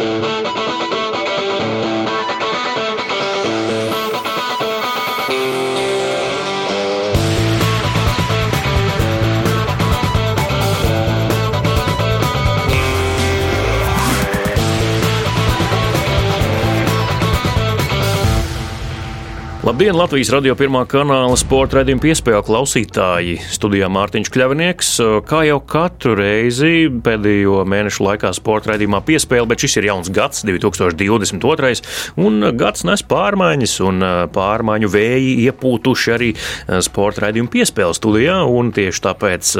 Thank you. Labdien, Latvijas radio pirmā kanāla sporta raidījuma piespēļu klausītāji. Studijā Mārtiņš Kļavinieks. Kā jau katru reizi pēdējo mēnešu laikā sporta raidījumā piespēle, bet šis ir jauns gads, 2022. un gads nes pārmaiņas, un pārmaiņu vēji iepūtuši arī sporta raidījuma piespēle studijā. Tieši tāpēc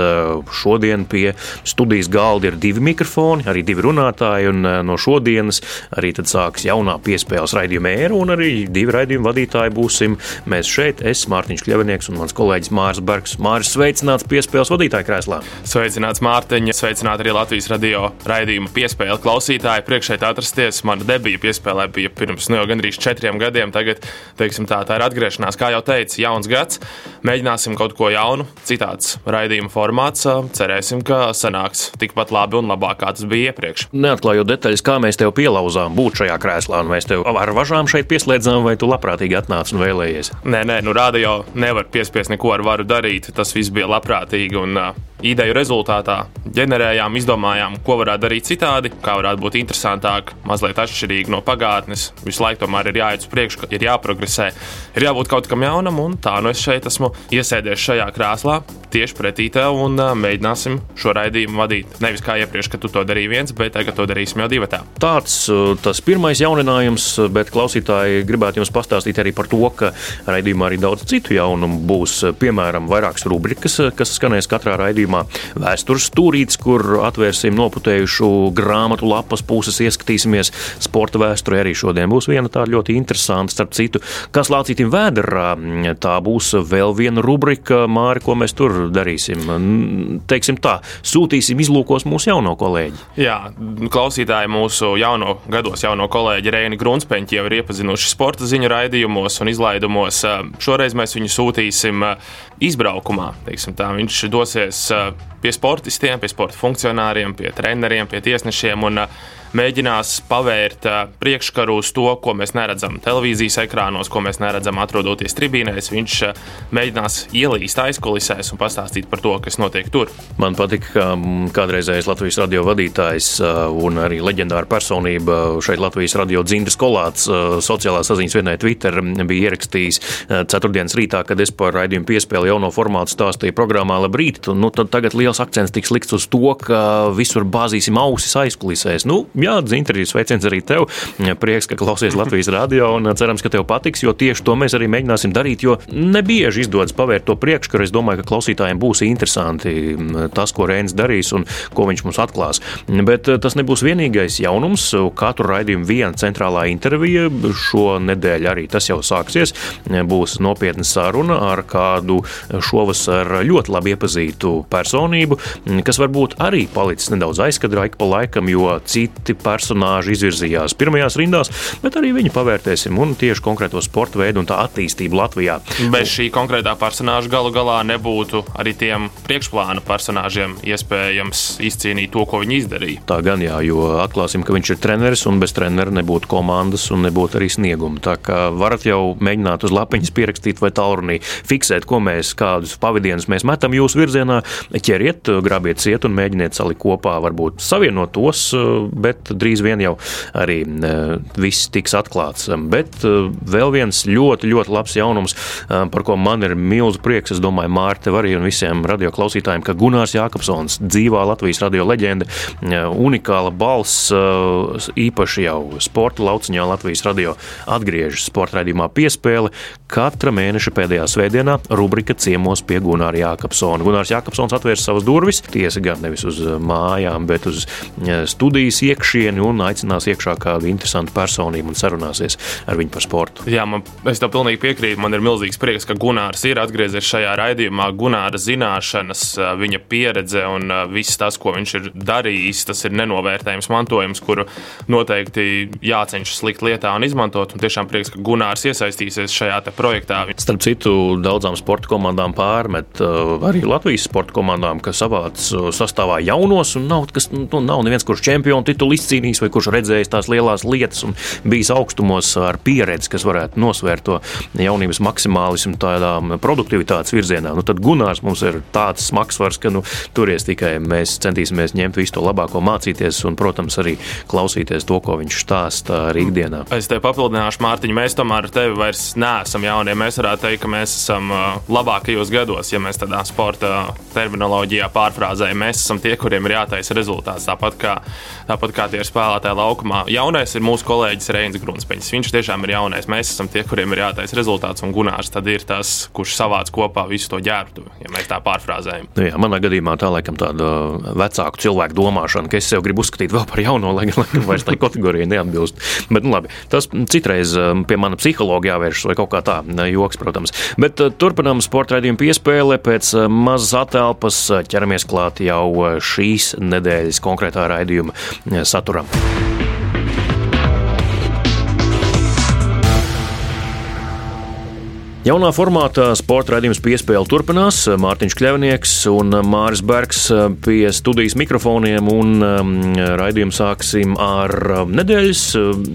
šodien pie studijas galda ir divi mikrofoni, arī divi runātāji, un no šodienas arī sāks jaunā piespēles raidījuma ēra, un arī divi raidījuma vadītāji būs būsim mēs šeit. Es, Mārtiņš Kļavinieks un mans kolēģis Mārs Bergs. Māris, sveicināts piespēles vadītāja krēslā. Sveicināts Mārtiņa, sveicināti arī Latvijas radio raidījuma piespēle klausītāji. Priekšēt atrasties, mana debija piespēlē bija pirms nu, gandrīz četriem gadiem. Tagad, teiksim tā, tā ir atgriešanās, kā jau teicu, jauns gads. Mēģināsim kaut ko jaunu, citāds raidījuma formāts. Cerēsim, ka sanāks tikpat labi un labāk, kā tas bija iepriekš. Neatklājot detaļas, kā mēs tev pielauzām būt šajā krēslā, un mēs tev ar važām šeit pieslēdzām, vai tu labprātīgi atnāc un vēlējies? Nē, nē, nu rādio nevar piespiest neko ar varu darīt. Tas viss bija labprātīgi. Un, uh, ideju rezultātā ģenerējām, izdomājām, ko varētu darīt citādi, kā varētu būt interesantāk, mazliet atšķirīgi no pagātnes. Visu laiku tomēr ir jāiet uz priekšu, ir jāprogresē, ir jābūt kaut kam jaunam, un tā nu es šeit esmu iesēdies šajā krēslā, tieši pretī tev, un uh, mēģināsim šo raidījumu vadīt. Nevis kā iepriekš, ka tu to darīji viens, bet tagad to darīsim jau divi. Tāds tas pirmais jauninājums, bet klausītāji gribētu jums pastāstīt arī par to, ka raidījumā arī daudz citu jaunumu būs. Piemēram, vairākas rubrikas, kas skanēs katrā raidījumā raidījumā Vēstures stūrītis, kur atvērsim noputējušu grāmatu lapas puses, ieskatīsimies sporta vēsturē. Arī šodien būs viena tāda ļoti interesanta, starp citu, kas lācītim vēderā. Tā būs vēl viena rubrika, Māri, ko mēs tur darīsim. Teiksim tā, sūtīsim izlūkos mūsu jauno kolēģi. Jā, klausītāji mūsu jauno gados jauno kolēģi Reini Grunspeņķi jau ir iepazinuši sporta ziņu raidījumos un izlaidumos. Šoreiz mēs viņu sūtīsim izbraukumā. Viņš dosies pie sportistiem, pie sporta funkcionāriem, pie treneriem, pie tiesnešiem. Un, uh, mēģinās pavērt priekškaru uz to, ko mēs neredzam televīzijas ekrānos, ko mēs neredzam atrodoties tribīnēs. Viņš mēģinās ielīst aizkulisēs un pastāstīt par to, kas notiek tur. Man patīk, ka kādreizējais Latvijas radio vadītājs un arī leģendāra personība šeit Latvijas radio dzimtas kolāts sociālā saziņas vienai Twitter bija ierakstījis ceturtdienas rītā, kad es par raidījumu piespēli jauno formātu stāstīju programmā Labrīt. Nu, tagad liels akcents tiks likts uz to, ka visur bāzīsim ausis aizkulisēs. Nu, jā, Zintrī, sveiciens arī tev. Prieks, ka klausies Latvijas radio un cerams, ka tev patiks, jo tieši to mēs arī mēģināsim darīt, jo nebieži izdodas pavērt to priekškaru. Es domāju, ka klausītājiem būs interesanti tas, ko Rēns darīs un ko viņš mums atklās. Bet eh, tas nebūs vienīgais jaunums. Katru raidījumu viena centrālā intervija šo nedēļu arī tas jau sāksies. Būs nopietna saruna ar kādu šovasar ļoti labi iepazītu personību, kas varbūt arī palicis nedaudz aizkadrā ik pa laikam, jo citi citi personāži izvirzījās pirmajās rindās, bet arī viņu pavērtēsim un tieši konkrēto sporta veidu un tā attīstību Latvijā. Bez šī konkrētā personāža galu galā nebūtu arī tiem priekšplāna personāžiem iespējams izcīnīt to, ko viņi izdarīja. Tā gan jā, jo atklāsim, ka viņš ir treneris un bez trenera nebūtu komandas un nebūtu arī snieguma. Tā kā varat jau mēģināt uz lapiņas pierakstīt vai tālrunī fiksēt, ko mēs, kādus pavadienus mēs metam jūsu virzienā, ķeriet, grabiet ciet un mēģiniet salikt kopā, varbūt savienot tos, bet bet drīz vien jau arī e, viss tiks atklāts. Bet e, vēl viens ļoti, ļoti labs jaunums, e, par ko man ir milzu prieks, es domāju, Mārte arī un visiem radioklausītājiem, ka Gunārs Jākapsons, dzīvā Latvijas radio leģenda, unikāla balss, īpaši jau sporta lauciņā Latvijas radio atgriežas sporta raidījumā piespēle. Katra mēneša pēdējā svētdienā rubrika ciemos pie Gunāra Jākapsona. Gunārs Jākapsons atvērs savas durvis, tiesa gan nevis uz mājām, bet uz studijas iekšā iekšieni un aicinās iekšā kādu interesantu personību un sarunāsies ar viņu par sportu. Jā, man, es tev pilnīgi piekrītu. Man ir milzīgs prieks, ka Gunārs ir atgriezies šajā raidījumā. Gunāra zināšanas, viņa pieredze un viss tas, ko viņš ir darījis, tas ir nenovērtējams mantojums, kuru noteikti jācenšas likt lietā un izmantot. Un tiešām prieks, ka Gunārs iesaistīsies šajā projektā. Starp citu, daudzām sporta komandām pārmet arī Latvijas sporta komandām, kas savāc sastāvā jaunos un nav, kas, nu, nav neviens, kurš čempionu titulu izcīnījis vai kurš redzējis tās lielās lietas un bijis augstumos ar pieredzi, kas varētu nosvērt to jaunības maksimālismu tādā produktivitātes virzienā. Nu, tad Gunārs mums ir tāds smagsvars, ka nu, turies tikai mēs centīsimies ņemt visu to labāko mācīties un, protams, arī klausīties to, ko viņš stāsta arī ikdienā. Es te papildināšu, Mārtiņ, mēs tomēr ar tevi vairs neesam jaunie. Mēs varētu teikt, ka mēs esam labākajos gados, ja mēs tādā sporta terminoloģijā pārfrāzējam. Mēs esam tie, kuriem ir jātaisa rezultāts. Tāpat kā, tāpat kā tie ir spēlētāji laukumā. Jaunais ir mūsu kolēģis Reinis Grunspeņš. Viņš tiešām ir jaunais. Mēs esam tie, kuriem ir jātaisa rezultāts, un Gunārs tad ir tas, kurš savāc kopā visu to ģērbtu, ja mēs tā pārfrāzējam. Nu, jā, manā gadījumā tā laikam tāda vecāku cilvēku domāšana, ka es sev gribu uzskatīt vēl par jauno, lai gan vairs tai kategorijai neatbilst. Bet, nu, labi, tas citreiz um, pie mana psihologa jāvēršas vai kaut kā tā, joks, protams. Bet uh, turpinām sporta raidījumu piespēle. Pēc uh, mazas atelpas uh, ķeramies klāt jau šīs nedēļas konkrētā raidījuma saturaram Jaunā formātā sporta raidījums piespēle turpinās. Mārtiņš Kļavnieks un Māris Bergs pie studijas mikrofoniem. Un um, raidījumu sāksim ar um, nedēļas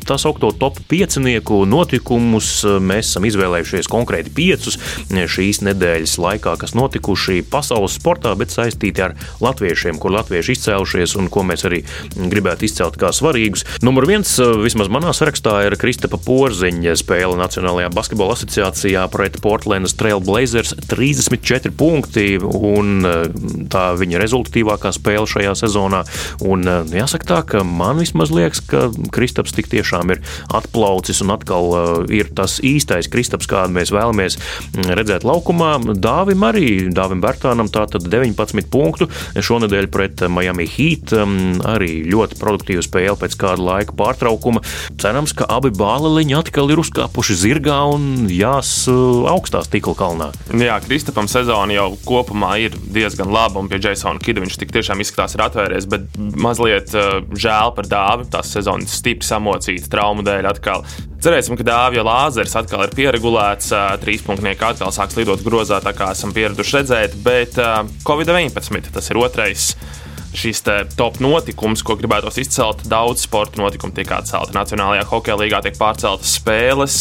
tā saucamo top piecinieku notikumus. Mēs esam izvēlējušies konkrēti piecus šīs nedēļas laikā, kas notikuši pasaules sportā, bet saistīti ar latviešiem, kur latvieši izcēlušies un ko mēs arī gribētu izcelt kā svarīgus. Numur viens, vismaz manā sarakstā, ir Kristapa Porziņa spēle Nacionālajā basketbola asociācijā pret Portlandas Trailblazers 34 punkti un eh, tā viņa rezultatīvākā spēle šajā sezonā. Un eh, jāsaka tā, ka man vismaz liekas, ka Kristaps tik tiešām ir atplaucis un atkal eh, ir tas īstais Kristaps, kādu mēs vēlamies mm, redzēt laukumā. Dāvim arī, Dāvim Bērtānam tātad 19 punktu šonadēļ pret Miami Heat. Mm, arī ļoti produktīva spēle pēc kāda laika pārtraukuma. Cerams, ka abi bāliņi atkal ir uzkāpuši zirgā un jās augstā stikla kalnā. Jā, Kristapam sezona jau kopumā ir diezgan laba, un pie Jasona Kida viņš tik tiešām izskatās ir atvērties, bet mazliet uh, žēl par dāvi. Tās sezonas stipri samocīta traumu dēļ atkal. Cerēsim, ka dāvja lāzers atkal ir pieregulēts, uh, trīspunktnieki atkal sāks lidot grozā, tā kā esam pieraduši redzēt, bet uh, Covid-19 tas ir otrais šis top notikums, ko gribētu izcelt. Daudz sporta notikumu tiek atcelti. Nacionālajā hokeja līgā tiek pārceltas spēles,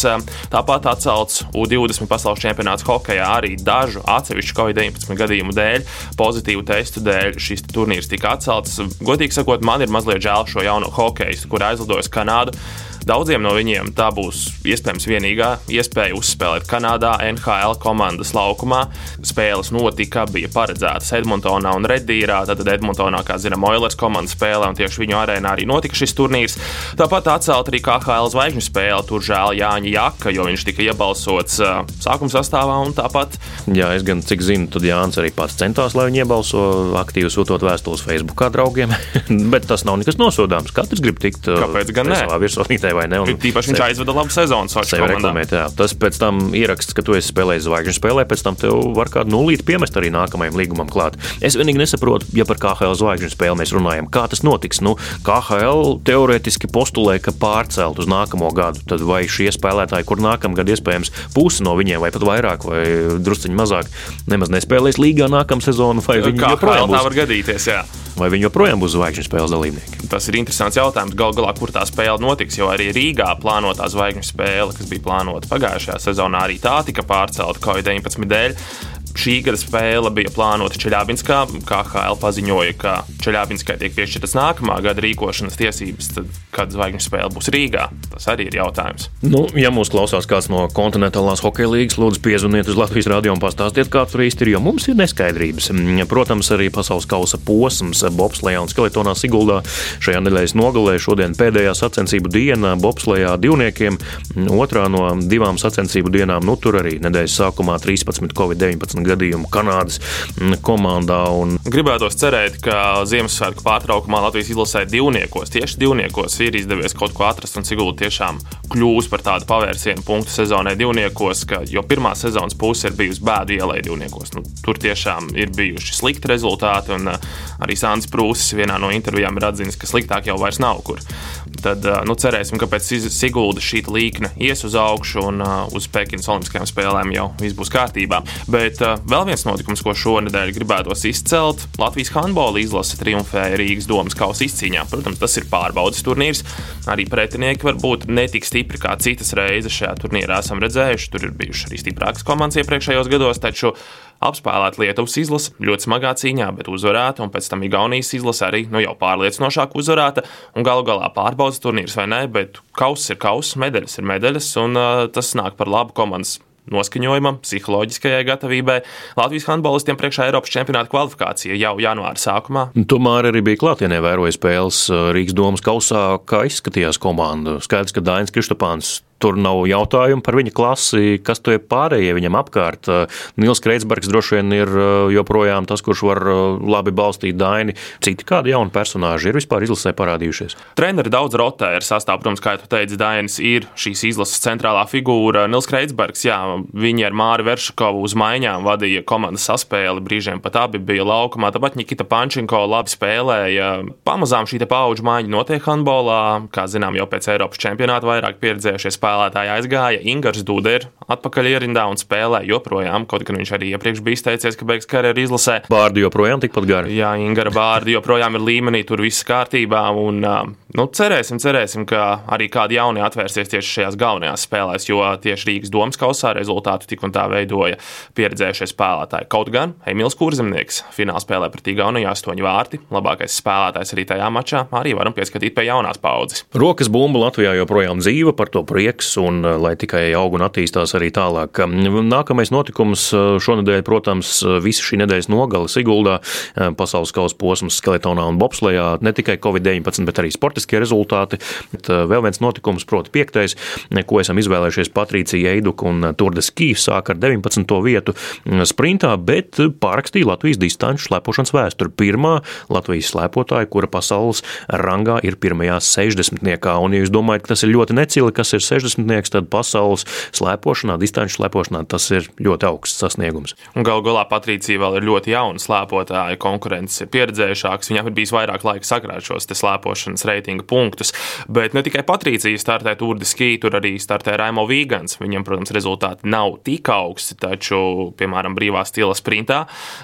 tāpat atcelts U20 pasaules čempionāts hokeja arī dažu atsevišķu Covid-19 gadījumu dēļ, pozitīvu testu dēļ šis turnīrs tika atcelts. Godīgi sakot, man ir mazliet žēl šo jauno hokeju, kur aizlidojas Kanādu. Daudziem no viņiem tā būs iespējams vienīgā iespēja uzspēlēt Kanādā, NHL komandas laukumā. Spēles notika, bija paredzētas Edmontonā un Redīrā. Tad Edmontonā, kā zinām, Oilers komandas spēlē, un tieši viņu arēnā arī notika šis turnīrs. Tāpat atcelt arī KHL zvaigžņu spēle. Tur žēl Jāņa Jaka, jo viņš tika iebalsots sākuma sastāvā un tāpat. Jā, es gan cik zinu, tad Jānis arī pats centās, lai viņi iebalso aktīvi sūtot vēstules Facebook draugiem, bet tas nav nekas nosodāms. Katrs grib tikt Kāpēc gan ne? savā virsotnē vai ne? Un Tīpaši viņš aizveda labu sezonu savā reklamēt. Jā. Tas pēc tam ieraksts, ka tu esi spēlējis zvaigžņu spēlē, pēc tam tev var kādu nulīti piemest arī nākamajam līgumam klāt. Es vienīgi nesaprotu, ja par KHL zvaigžņu spēli mēs runājam, kā tas notiks. Nu, KHL teorētiski postulē, ka pārcelt uz nākamo gadu, tad vai šie spēlētāji, kur nākamgad iespējams pusi no viņiem, vai pat vairāk, vai drusciņi mazāk, nemaz nespēlēs līgā nākamā sezonu, vai viņi joprojām būs. Tā var gadīties, jā. Vai viņi joprojām būs zvaigžņu spēles dalībnieki? Tas ir interesants jautājums. Galu galā, kur tā spēle notiks, jo arī Rīgā plānotā zvaigžņu spēle, kas bija plānota pagājušajā sezonā, arī tā tika pārcelta Covid-19 dēļ šī gada spēle bija plānota Čeļābinskā. KHL paziņoja, ka Čeļābinskai tiek piešķirtas nākamā gada rīkošanas tiesības, tad kad zvaigžņu spēle būs Rīgā? Tas arī ir jautājums. Nu, ja mūs klausās kāds no kontinentālās hokeja līnijas, lūdzu, piezvaniet uz Latvijas radio un pastāstiet, kāds tur īsti ir, jo mums ir neskaidrības. Protams, arī pasaules kausa posms Bobslējā un Skeletonā Siguldā šajā nedēļas nogalē šodien pēdējā sacensību diena Bobslējā divniekiem, otrā no divām sacensību dienām, nu tur arī nedēļas sākumā 13 Covid-19 gadījumu Kanādas mm, komandā. Un... Gribētos cerēt, ka Ziemassvētku pārtraukumā Latvijas izlasē divniekos, tieši divniekos, ir izdevies kaut ko atrast un Sigūda tiešām kļūs par tādu pavērsienu punktu sezonai divniekos, ka, jo pirmā sezonas puse ir bijusi bēdu ielai divniekos. Nu, tur tiešām ir bijuši slikti rezultāti, un uh, arī Sāns Prūsis vienā no intervijām ir atzīmis, ka sliktāk jau vairs nav kur. Tad nu, cerēsim, ka pēc Sigūda šī līkne ies uz augšu un uz Pekinas Olimpiskajām spēlēm jau viss būs kārtībā. Bet vēl viens notikums, ko šonadēļ gribētos izcelt. Latvijas handbola izlase triumfēja Rīgas domas kausa izcīņā. Protams, tas ir pārbaudas turnīrs. Arī pretinieki var būt ne tik stipri kā citas reizes šajā turnīrā esam redzējuši. Tur ir bijušas arī stiprākas komandas iepriekšējos gados, taču apspēlēt Lietuvas izlase ļoti smagā cīņā, bet uzvarēta, un pēc tam Igaunijas izlase arī nu, jau pārliecinošāk uzvarēta. Galu galā pārbaudas turnīrs vai nē, bet kauss ir kauss, medaļas ir medaļas, un uh, tas nāk par labu komandas noskaņojumam, psiholoģiskajai gatavībai. Latvijas handbolistiem priekšā Eiropas čempionāta kvalifikācija jau janvāra sākumā. Tomēr arī bija klātienē vēroja spēles Rīgas domas kausā, kā izskatījās komanda. Skaidrs, ka Dainis Kristopāns Tur nav jautājumu par viņa klasi, kas tur ir pārējie viņam apkārt. Nils Kreitsbergs droši vien ir joprojām tas, kurš var labi balstīt Daini. Citi kādi jauni personāži ir vispār izlasē parādījušies. Treneri daudz rotē ir sastāvā, protams, kā jau teicu, Dainis ir šīs izlases centrālā figūra. Nils Kreitsbergs, jā, viņi ar Māri Veršakovu uz maiņām vadīja komandas saspēli, brīžiem pat abi bija laukumā. Tāpat Nikita Pančinko labi spēlēja. Pamazām šī paudžu maiņa notiek handbolā, kā zinām, jau pēc Eiropas čempionāta vairāk pieredzējušie spēlētāji spēlētāji aizgāja. Ingūns Dūde ir atpakaļ ierindā un spēlē joprojām, kaut gan viņš arī iepriekš bija izteicies, ka beigs karjeru izlasē. Bārdi joprojām tikpat gari. Jā, Ingūna Bārdi joprojām ir līmenī, tur viss kārtībā. Un, nu, cerēsim, cerēsim, ka arī kādi jauni atvērsies tieši šajās galvenajās spēlēs, jo tieši Rīgas domas kausā rezultātu tik un tā veidoja pieredzējušie spēlētāji. Kaut gan Emīls Kurzemnieks finālā spēlē pret Igauniju 8 vārti, labākais spēlētājs arī tajā mačā. Arī varam pieskatīt pie jaunās paudzes. Rokas bumba Latvijā joprojām dzīva, par to prieks un lai tikai aug un attīstās arī tālāk. Nākamais notikums eh, šonadēļ, protams, visa šī nedēļas nogale Siguldā, eh, pasaules kausa posms skeletonā un bobslejā, ne tikai Covid-19, bet arī sportiskie rezultāti. Vēl viens notikums, proti, piektais, ko esam izvēlējušies Patricija Eiduka un Turdes Kīvs sāk ar 19. vietu sprintā, bet pārakstīja Latvijas distanču slēpošanas vēsturi. Pirmā Latvijas slēpotāja, kura pasaules rangā ir pirmajā 60. Un, ja jūs domājat, ka tas ir ļoti necili, kas ir 60 desmitnieks, tad pasaules slēpošanā, distanču slēpošanā tas ir ļoti augsts sasniegums. Galu galā Patricija vēl ir ļoti jauna slēpotāja, konkurences ir pieredzējušāks, viņam ir bijis vairāk laika sakrāt šos slēpošanas reitinga punktus. Bet ne tikai Patricija startē Tour de Ski, tur arī startē Raimo Vīgans. Viņam, protams, rezultāti nav tik augsti, taču, piemēram, brīvā stila sprintā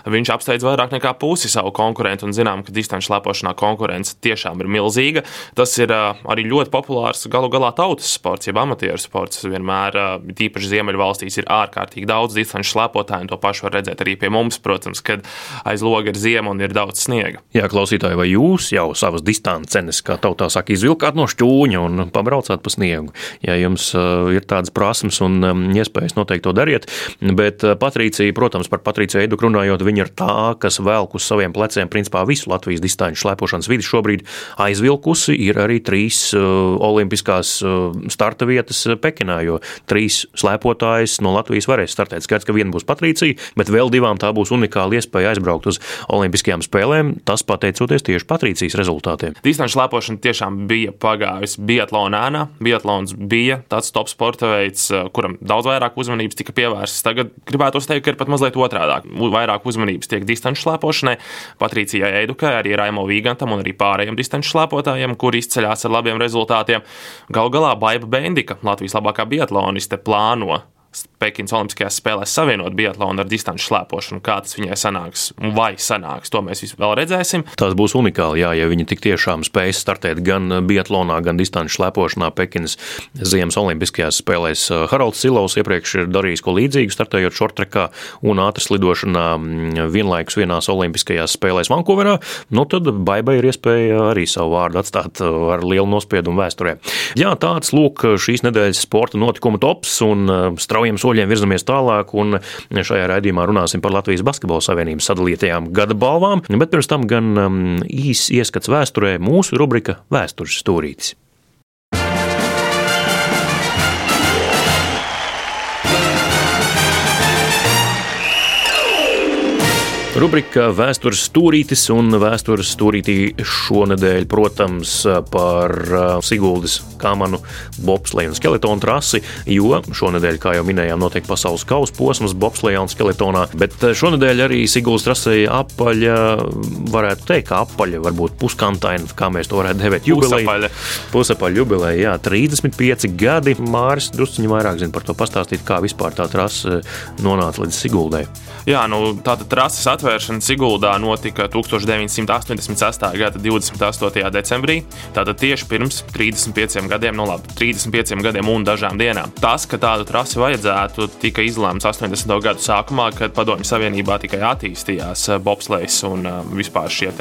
viņš apsteidz vairāk nekā pusi savu konkurentu un zinām, ka distanču slēpošanā konkurence tiešām ir milzīga. Tas ir arī ļoti populārs galu galā tautas sports, jeb amatieru sports. Vienmēr, tīpaši Ziemeļvalstīs, ir ārkārtīgi daudz distanču slēpotāju, un to pašu var redzēt arī pie mums, protams, kad aiz loga ir ziema un ir daudz sniega. Jā, klausītāji, vai jūs jau savas distances, kā tautā saka, izvilkāt no šķūņa un pabraucāt pa sniegu? Ja jums ir tādas prasmes un iespējas, noteikti to dariet. Bet Patricija, protams, par Patriciju Eidu runājot, viņa ir tā, kas velk uz saviem pleciem principā visu Latvijas distanču slēpošanas vidi šobrīd aizvilkusi. Ir arī trīs olimpiskās starta vietas Pekinā, jo trīs slēpotājs no Latvijas varēs startēt. Skaidrs, ka viena būs Patricija, bet vēl divām tā būs unikāla iespēja aizbraukt uz Olimpiskajām spēlēm. Tas pateicoties tieši Patricijas rezultātiem. Distanču slēpošana tiešām bija pagājusi Biatlonā. Biatlons bija tāds top sporta veids, eh, kuram daudz vairāk uzmanības tika pievērsts. Tagad gribētu teikt, ka ir pat mazliet otrādi. Vairāk uzmanības tiek distanču slēpošanai, Patricijai Eidukai, arī Raimo Vīgantam un arī pārējiem distanču slēpotājiem, kuri izceļās ar labiem rezultātiem. Galu galā Baiba Bendika Latvijas labākā biatloniste plāno Pekinas Olimpiskajās spēlēs savienot biatlonu ar distanču slēpošanu. Kā tas viņai sanāks, vai sanāks, to mēs vēl redzēsim. Tas būs unikāli, jā, ja viņi tik tiešām spēs startēt gan biatlonā, gan distanču slēpošanā Pekinas Ziemas Olimpiskajās spēlēs. Haralds Silovs iepriekš ir darījis ko līdzīgu, startējot šortrekā un ātras lidošanā mm, vienlaikus vienās Olimpiskajās spēlēs Vankūverā. Nu, tad Baibai ir iespēja arī savu vārdu atstāt uh, ar lielu nospiedumu vēsturē. Jā, tāds lūk šīs nedēļas sporta notikuma tops un uh, straujiem soļiem virzamies tālāk, un šajā raidījumā runāsim par Latvijas Basketbola Savienības sadalītajām gada balvām, bet pirms tam gan um, īs ieskats vēsturē mūsu rubrika Vēstures stūrītis. Rubrika Vēstures stūrītis un vēstures stūrītī šonadēļ, protams, par Siguldas kamanu bobsleju un skeletonu trasi, jo šonadēļ, kā jau minējām, notiek pasaules kausa posms bobslejā un skeletonā, bet šonadēļ arī Siguldas trasē apaļa, varētu teikt, ka apaļa, varbūt puskantaina, kā mēs to varētu devēt, jubileja. Pusapaļa jubileja, jā, 35 gadi. Māris drusciņi vairāk zina par to pastāstīt, kā vispār tā trasa nonāca līdz Siguldai. Jā, nu, tāda trases atvēršana Siguldā notika 1986. gada 28. decembrī. Tātad tieši pirms 35 gadiem, no nu labi, 35 gadiem un dažām dienām. Tas, ka tādu trasi vajadzētu, tika izlēmts 80. gadu sākumā, kad Padomju Savienībā tikai attīstījās eh, bobslēgs un uh, vispār šie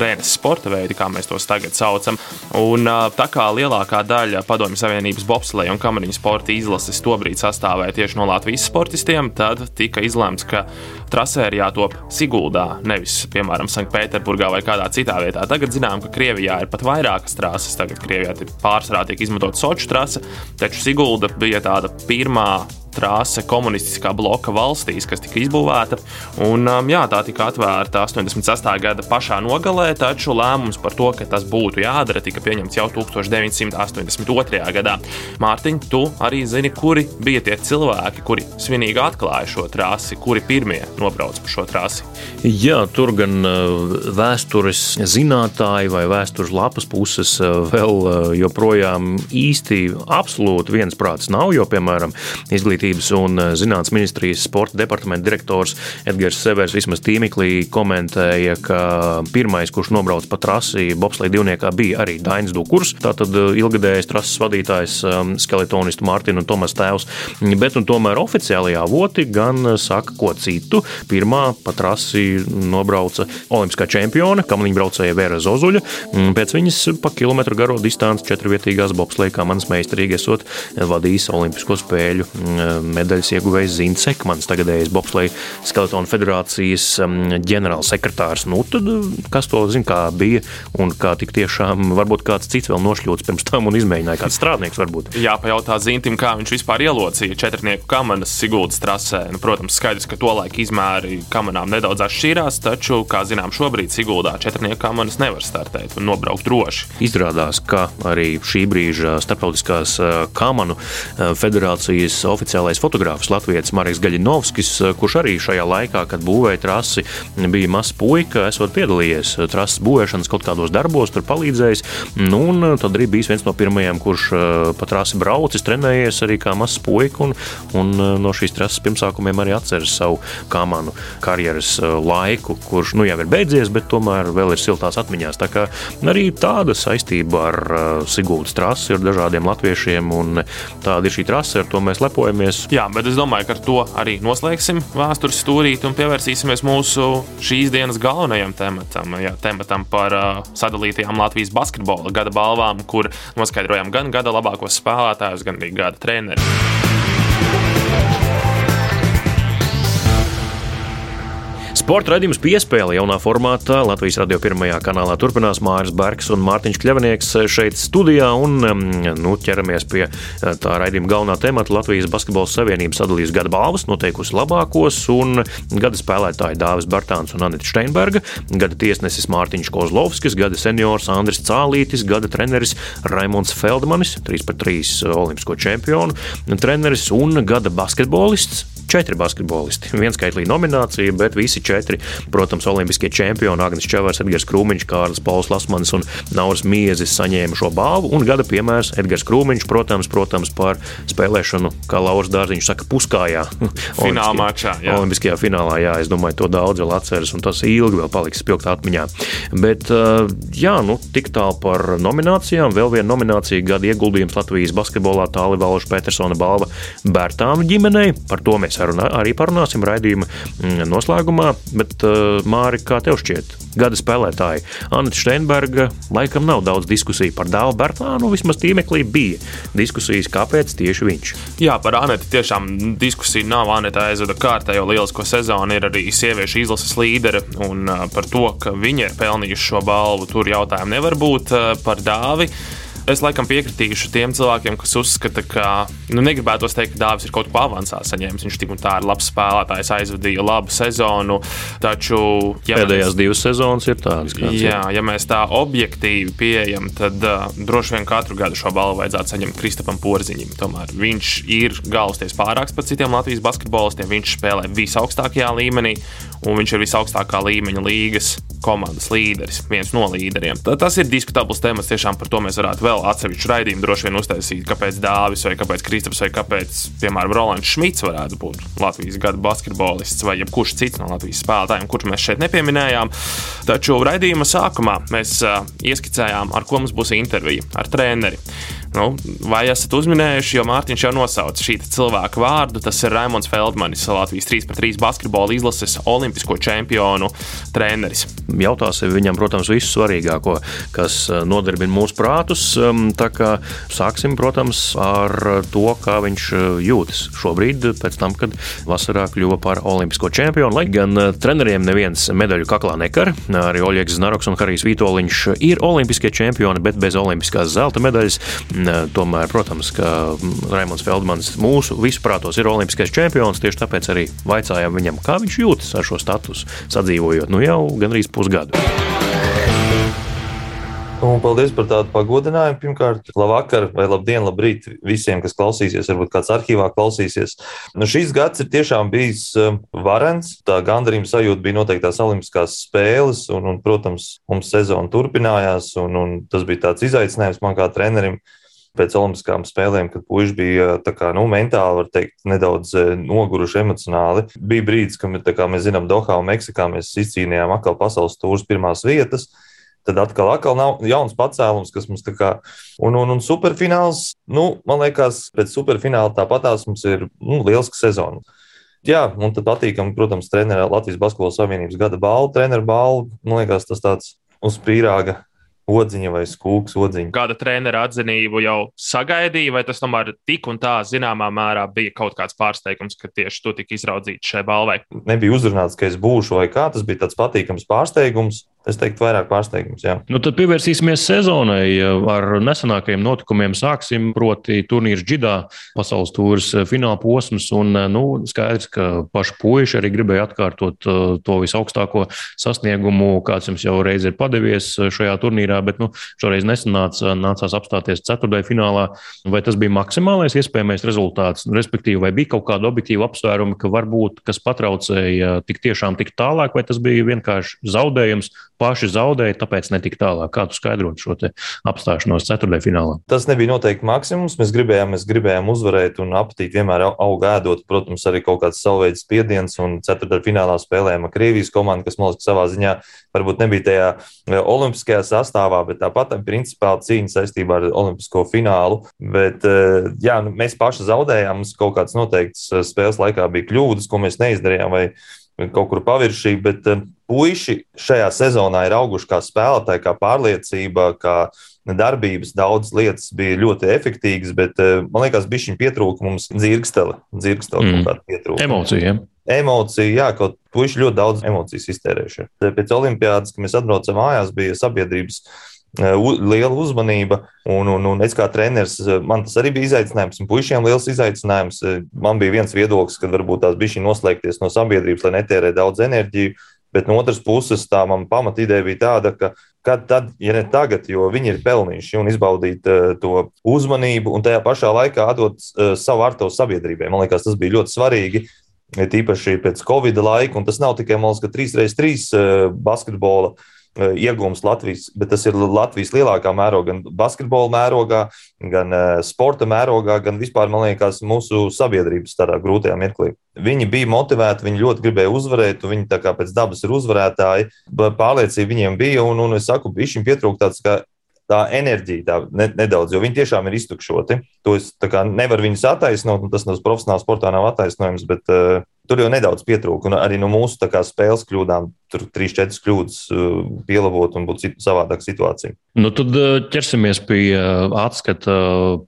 rēnes sporta veidi, kā mēs tos tagad saucam. Un, uh, tā kā lielākā daļa Padomju Savienības bobslēga un kamariņu sporta izlases tobrīd sastāvēja tieši no Latvijas sportistiem, tad tika izlēmts, ka trasē ir jātop Siguldā, nevis, piemēram, Sanktpēterburgā vai kādā citā vietā. Tagad zinām, ka Krievijā ir pat vairākas trases. Tagad Krievijā pārsvarā tiek izmantot Soču trase, taču Sigulda bija tāda pirmā trāse komunistiskā bloka valstīs, kas tika izbūvēta. Un, um, jā, tā tika atvērta 88. gada pašā nogalē, taču lēmums par to, ka tas būtu jādara, tika pieņemts jau 1982. gadā. Mārtiņ, tu arī zini, kuri bija tie cilvēki, kuri svinīgi atklāja šo trasi, kuri pirmie nobrauca pa šo trasi. Jā, tur gan uh, vēstures zinātāji vai vēstures lapas puses uh, vēl uh, joprojām īsti absolūti viensprāts nav, jo, piemēram, izglītības izglītības un eh, zinātnes ministrijas sporta departamenta direktors Edgars Severs vismaz tīmeklī komentēja, ka pirmais, kurš nobrauc pa trasi bobslēga divniekā, bija arī Dainis Dukurs, tātad eh, ilgadējais trases vadītājs, um, skeletonistu Mārtiņu un Tomas Tēvs, bet tomēr oficiālajā avoti gan eh, saka ko citu. Pirmā pa trasi nobrauca olimpiskā čempione, kamaliņa braucēja Vēra Zozuļa, mm, pēc viņas pa kilometru garo distanci četrvietīgās bobslēga, kā manas meistarīgi esot vadījis olimpisko spēļu mm, medaļas ieguvējs Zins Sekmans, tagadējais Bobsleja Skeletonu federācijas um, ģenerālsekretārs. Nu, tad um, kas to zina, kā bija un kā tik tiešām varbūt kāds cits vēl nošļūts pirms tam un izmēģināja kāds strādnieks varbūt. Jā, pajautā Zintim, kā viņš vispār ielocīja četrnieku kamanas Siguldas trasē. Nu, protams, skaidrs, ka to laika izmēri kamanām nedaudz atšķīrās, taču, kā zinām, šobrīd Siguldā četrnieku kamanas nevar startēt un nobraukt droši. Izrādās, ka arī šī brīža starptautiskās uh, kamanu uh, federācijas oficiālais profesionālais fotogrāfs Latvijas Marijas Gaļinovskis, eh, kurš arī šajā laikā, kad būvēja trasi, bija mazs puika, esot piedalījies trases būvēšanas kaut kādos darbos, tur palīdzējis. Nu, un eh, tad arī bijis viens no pirmajiem, kurš eh, pa trasi braucis, trenējies arī kā mazs puika, un, un no šīs trases pirmsākumiem arī atceras savu kamanu karjeras laiku, kurš nu jau ir beidzies, bet tomēr vēl ir siltās atmiņās. Tā kā arī tāda saistība ar Sigūdas trasi ir dažādiem latviešiem, un tāda ir šī trase, ar to mēs lepojamies vēstures. Jā, bet es domāju, ka ar to arī noslēgsim vēstures stūrīti un pievērsīsimies mūsu šīs dienas galvenajam tematam, jā, tematam par uh, sadalītajām Latvijas basketbola gada balvām, kur noskaidrojam gan gada labākos spēlētājus, gan arī gada trenerus. Sporta raidījums piespēle jaunā formātā Latvijas radio pirmajā kanālā turpinās Māris Bergs un Mārtiņš Kļavinieks šeit studijā un nu, ķeramies pie eh, tā raidījuma galvenā temata. Latvijas Basketbola Savienība sadalījusi gada balvas, noteikusi labākos un gada spēlētāji Dāvis Bartāns un Anita Steinberga, gada tiesnesis Mārtiņš Kozlovskis, gada seniors Andris Cālītis, gada treneris Raimons Feldmanis, 3 par 3 olimpisko čempionu treneris un gada basketbolists četri basketbolisti. Viens skaitlīja nominācija, bet visi četri, protams, olimpiskie čempioni Agnēs Čevers, Edgars Krūmiņš, Kārlis Pauls Lasmanis un Nauris Miezis saņēma šo balvu. Un gada piemērs Edgars Krūmiņš, protams, protams par spēlēšanu, kā Lauris Dārziņš saka, puskājā. Finālā mačā. Jā. Olimpiskajā finālā, jā, es domāju, to daudz vēl atceras, un tas ilgi vēl paliks spilgt atmiņā. Bet, jā, nu, tik tālu par nominācijām. Vēl viena nominācija gada ieguldījums Latvijas basketbolā Tāli Valša Petersona balva Bērtānu ģimenei. Par to mēs arī parunāsim raidījuma mm, noslēgumā. Bet, uh, Māri, kā tev šķiet, gada spēlētāji Anita Steinberga laikam nav daudz diskusiju par Dāvu Bērtānu, vismaz tīmeklī bija diskusijas, kāpēc tieši viņš. Jā, par Anētu tiešām diskusija nav. Anita aizvada kārtējo lielisko sezonu, ir arī sieviešu izlases līdere, un uh, par to, ka viņa ir pelnījusi šo balvu, tur jautājumu nevar būt uh, par Dāvi. Es laikam piekritīšu tiem cilvēkiem, kas uzskata, ka nu, negribētu teikt, ka Dāvis ir kaut ko avansā saņēmis. Viņš tik un tā ir labs spēlētājs, aizvadīja labu sezonu. Taču, ja pēdējās mēs, divas sezonas ir tādas, kādas jā, ir. Ja mēs tā objektīvi pieejam, tad uh, droši vien katru gadu šo balvu vajadzētu saņemt Kristapam Porziņam. Tomēr viņš ir galvasties pārāks par citiem Latvijas basketbolistiem. Viņš spēlē visaugstākajā līmenī un viņš ir visaugstākā līmeņa līgas komandas līderis, viens no līderiem. Tad tas ir diskutabls temats. Tiešām par to mēs varētu vēl atsevišķu raidījumu droši vien uztaisīt. Kāpēc Dāvis vai kāpēc Kristaps vai kāpēc, piemēram, Rolands Šmits varētu būt Latvijas gada basketbolists vai jebkurš cits no Latvijas spēlētājiem, kurus mēs šeit nepieminējām. Taču raidījuma sākumā mēs uh, ieskicējām, ar ko mums būs intervija ar treneri. Nu, vai esat uzminējuši, jo Mārtiņš jau nosauca šī cilvēka vārdu? Tas ir Raimons Feldmanis, Latvijas 3x3 basketbola izlases olimpisko čempionu treneris. Jautāsim viņam, protams, visu svarīgāko, kas eh, nodarbina mūsu prātus. Tā kā sāksim, protams, ar to, kā viņš eh, jūtas šobrīd, pēc tam, kad vasarā kļuva par olimpisko čempionu. Lai gan eh, treneriem neviens medaļu kaklā nekar, arī Oļegs Znaroks un Harijs Vitoļņš ir olimpiskie čempioni, bet bez olimpiskās zelta medaļas. Tomēr, protams, ka Raimons Feldmans mūsu visprātos ir olimpiskais čempions. Tieši tāpēc arī vaicājām viņam, kā viņš jūtas ar šo statusu, sadzīvojot nu jau gandrīz pusgadu. Un paldies par tādu pagodinājumu. Pirmkārt, labvakar vai labdien, labrīt visiem, kas klausīsies, varbūt kāds arhīvā klausīsies. Nu, šis gads ir tiešām bijis um, varens. Tā gandarījuma sajūta bija noteikti tās olimpiskās spēles, un, un protams, mums sezona turpinājās, un, un tas bija tāds izaicinājums man kā trenerim pēc Olimpiskām spēlēm, kad puiši bija kā, nu, mentāli, var teikt, nedaudz eh, noguruši emocionāli. Bija brīdis, kad kā mēs zinām, Dohā un Meksikā mēs izcīnījām atkal pasaules tūrus pirmās vietas tad atkal, atkal nav jauns pacēlums, kas mums tā kā. Un, un, un superfināls, nu, man liekas, pēc superfināla tāpatās mums ir nu, liels sezona. Jā, un tad patīkami, protams, treneris Latvijas Basketbola Savienības gada balvu, treneru balvu. Man liekas, tas tāds uz pīrāga odziņa vai skūks odziņa. Kāda trenera atzinību jau sagaidīja, vai tas tomēr tik un tā zināmā mērā bija kaut kāds pārsteigums, ka tieši tu tika izraudzīts šai balvai? Nebija uzrunāts, ka es būšu vai kā. Tas bija tāds patīkams pārsteigums. Es teiktu, vairāk pārsteigums. Jā. Nu, tad pievērsīsimies sezonai. Ar nesenākajiem notikumiem sāksim. Proti, turnīrs Džidā, pasaules tūris fināla posms. Un, nu, skaidrs, ka paši puiši arī gribēja atkārtot uh, to visaugstāko sasniegumu, kāds jums jau reiz ir padevies šajā turnīrā. Bet nu, šoreiz nesanāca, nācās apstāties ceturtajā finālā. Vai tas bija maksimālais iespējamais rezultāts? Respektīvi, vai bija kaut kāda objektīva apsvēruma, ka varbūt kas patraucēja tik tiešām tik tālāk, vai tas bija vienkārši zaudējums? Paši zaudēja, tāpēc netika tālāk. Kā tu skaidrot šo apstāšanos ceturtajā finālā? Tas nebija noteikti maksimums. Mēs gribējām, mēs gribējām uzvarēt, un apetīti vienmēr aug ēdot. Protams, arī kaut kāds savveids spiediens, un ceturtajā finālā spēlējām ar Krievijas komandu, kas, man liekas, savā ziņā varbūt nebija tajā e, olimpiskajā sastāvā, bet tāpat principāli cīņa saistībā ar olimpisko finālu. Bet, e, jā, nu, mēs paši zaudējām, mums kaut kāds noteikts e, spēles laikā bija kļūdas, ko mēs neizdarījām. Vai, kaut kur paviršī, bet puiši šajā sezonā ir auguši kā spēlētāji, kā pārliecība, kā darbības. Daudzas lietas bija ļoti efektīvas, bet eh, man liekas, bija šī pietrūka mums dzirkstele, dzirkstele mm. kaut kāda pietrūka. Emocija. Emocija, jā, kaut puiši ļoti daudz emocijas iztērējuši. Pēc olimpiādas, kad mēs atbraucam mājās, bija sabiedrības Eh, liela uzmanība. Un, un, un es kā treneris, eh, man tas arī bija izaicinājums, un puišiem liels izaicinājums. Man bija viens viedoklis, ka varbūt tās bija šī noslēgties no sabiedrības, lai netērē daudz enerģiju. Bet no otras puses, tā man pamatīdēja bija tāda, ka kad tad, ja ne tagad, jo viņi ir pelnījuši un izbaudīt uh, to uzmanību, un tajā pašā laikā atdot uh, savu ar to sabiedrībai. Man liekas, tas bija ļoti svarīgi. Tīpaši pēc Covid laika, un tas nav tikai mums, ka 3x3 uh, basketbola uh, Eh, iegūms Latvijas, bet tas ir Latvijas lielākā mērogā, gan basketbola mērogā, gan eh, sporta mērogā, gan vispār, man liekas, mūsu sabiedrības tādā grūtajā mirklī. Viņi bija motivēti, viņi ļoti gribēja uzvarēt, viņi tā kā pēc dabas ir uzvarētāji, pārliecība viņiem bija, un, un es saku, viņiem pietrūkst tāds, ka tā enerģija tā, ne, nedaudz, jo viņi tiešām ir iztukšoti. To es nevaru viņus attaisnot, un tas no profesionāla sportā nav attaisnojums, bet uh, tur jau nedaudz pietrūka. Arī no mūsu kā, spēles kļūdām tur 3-4 kļūdas pielabot un būtu savādāka situācija. Nu, tad ķersimies pie atskata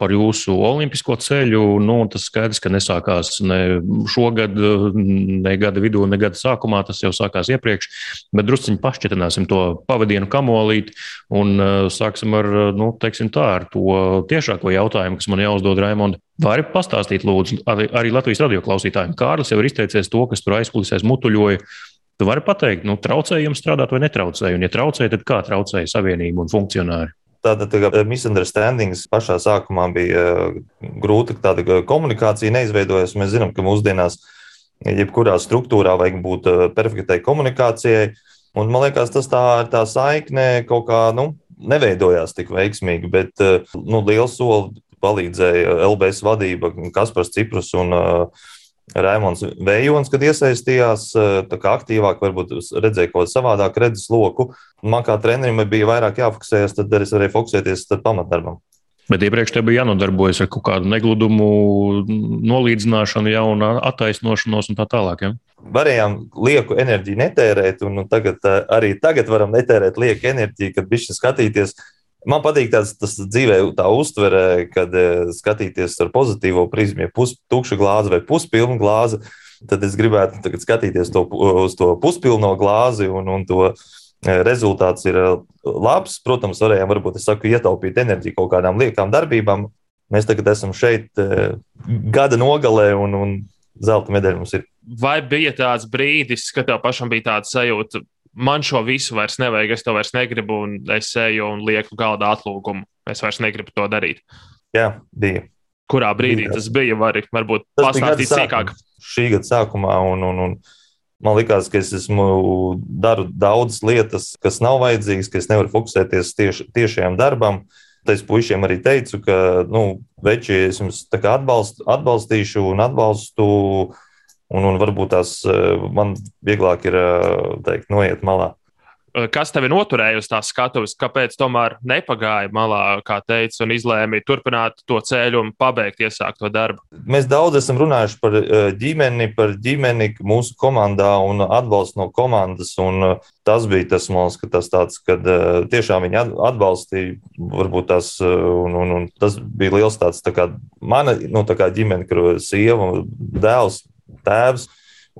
par jūsu olimpisko ceļu. Nu, tas skaidrs, ka nesākās ne šogad, ne gada vidū, ne gada sākumā. Tas jau sākās iepriekš, bet drusciņi pašķetināsim to pavadienu kamolīti un sāksim ar, nu, teiksim tā, ar to tiešāko jautājumu, kas man jāuzdod Raimonda. Vari pastāstīt, lūdzu, arī Latvijas radio klausītājiem. Kārlis jau ir izteicies to, kas tur aizkulisēs mutuļoja. Tu vari pateikt, nu, traucēja jums strādāt vai netraucēja, un, ja traucēja, tad kā traucēja savienība un funkcionāri? Tāda tā misunderstandings pašā sākumā bija grūta, tāda komunikācija neizveidojas. Mēs zinām, ka mūsdienās jebkurā struktūrā vajag būt perfektai komunikācijai. Un, man liekas, tas tā, tā saikne kaut kā nu, neveidojās tik veiksmīgi, bet nu, liels solis palīdzēja LBS vadība, Kaspars Ciprus un uh, Raimons Vējons, kad iesaistījās uh, aktīvāk, varbūt redzēja kaut kādu savādāku redzes loku. Man kā trenerim bija vairāk jāfokusējas, tad es varēju fokusēties pamatdarbam. Bet iepriekš tam bija jānodarbojas ar kaut kādu negludumu, nolīdzināšanu, jaunu attaisnošanos un tā tālāk. Ja? Varējām lieku enerģiju netērēt, un tagad, arī tagad varam netērēt lieku enerģiju, kad bišķi skatīties, Man patīk tāds, tas dzīvē, tā uztvere, kad eh, skatīties ar pozitīvo prizmu, ja pustukša glāze vai puspilna glāze. Tad es gribētu skatīties to, uz to puspilno glāzi, un, un to eh, rezultāts ir eh, labs. Protams, varējām, varbūt, saku, ietaupīt enerģiju kaut kādām liekām darbībām. Mēs tagad esam šeit gada nogalē, un, un zelta medaļa mums ir. Vai bija tāds brīdis, kad tev pašam bija tāds sajūta, man šo visu vairs nevajag, es to vairs negribu, un es eju un lieku galdā atlūgumu. Es vairs negribu to darīt. Jā, bija. Kurā brīdī bija. tas bija? Vari, varbūt tas pastāstīt sīkāk. Šī gada sākumā, un, un, un man liekas, ka es esmu daru daudzas lietas, kas nav vajadzīgas, ka es nevaru fokusēties tieši, tiešajam darbam. Es puišiem arī teicu, ka, nu, veči, es jums atbalst, atbalstīšu un atbalstu Un, un varbūt tās eh, man vieglāk ir eh, teikt, noiet malā. Eh, kas tevi noturēja uz tās skatuves? Kāpēc tomēr nepagāja malā, kā teica, un izlēma turpināt to ceļu un pabeigt iesākto darbu? Mēs daudz esam runājuši par ģimeni, par ģimeni mūsu komandā un atbalstu no komandas. Tas bija tas, man liekas, tas tāds, kad tiešām viņi atbalstīja, varbūt tas, un, un, un tas bija liels tāds, tā kā mana nu, tā kā ģimene, kur sieva un dēls tēvs.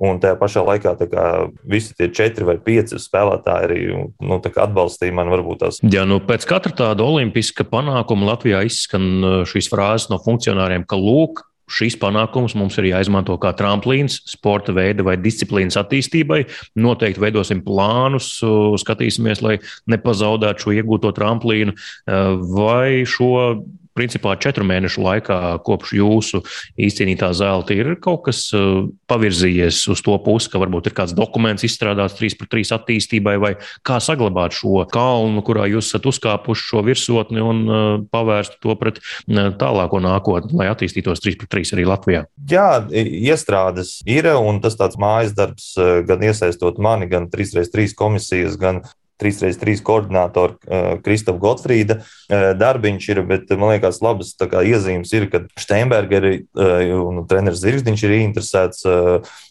Un tajā pašā laikā kā, visi tie četri vai pieci spēlētāji arī nu, atbalstīja mani. Tās... Ja, nu, pēc katra tāda olimpiska panākuma Latvijā izskan uh, šīs frāzes no funkcionāriem, ka lūk, šīs panākums mums ir jāizmanto kā tramplīns sporta veida vai disciplīnas attīstībai. Noteikti veidosim plānus, uh, skatīsimies, lai nepazaudētu šo iegūto tramplīnu uh, vai šo principā četru mēnešu laikā, kopš jūsu izcīnītā zelta, ir kaut kas uh, pavirzījies uz to pusi, ka varbūt ir kāds dokuments izstrādāts 3 pret 3 attīstībai, vai kā saglabāt šo kalnu, kurā jūs esat uzkāpuši šo virsotni un uh, pavērst to pret uh, tālāko nākotni, lai attīstītos 3 pret 3 arī Latvijā? Jā, iestrādes ir, un tas tāds mājas darbs gan iesaistot mani, gan 3x3 komisijas, gan 3x3 koordinātoru uh, Kristofu Gotfrīda uh, darbiņš ir, bet man liekas, labas kā, iezīmes ir, ka Steinbergeri uh, un treneris Zirgdiņš ir interesēts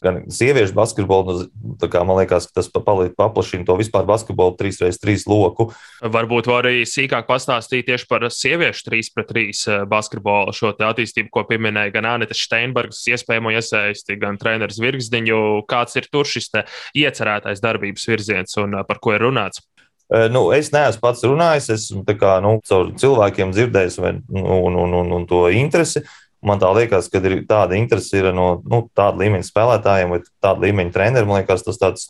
gan sieviešu basketbolu. Nu, kā, man liekas, ka tas paplašina to vispār basketbolu 3x3 loku. Varbūt var arī sīkāk pastāstīt tieši par sieviešu 3x3 basketbolu šo attīstību, ko pieminēja gan Anita Steinbergs, iespējamo iesaisti, gan treneris Zirgdiņu. Kāds ir tur šis iecerētais darbības virziens un par ko ir runāts? Nu, es neesmu pats runājis, esmu kā, nu, caur cilvēkiem dzirdējis vai, nu, un, un, un, un to interesi. Man tā liekas, ka tāda interese ir no nu, tāda līmeņa spēlētājiem vai tāda līmeņa treneriem. Man liekas, tas tāds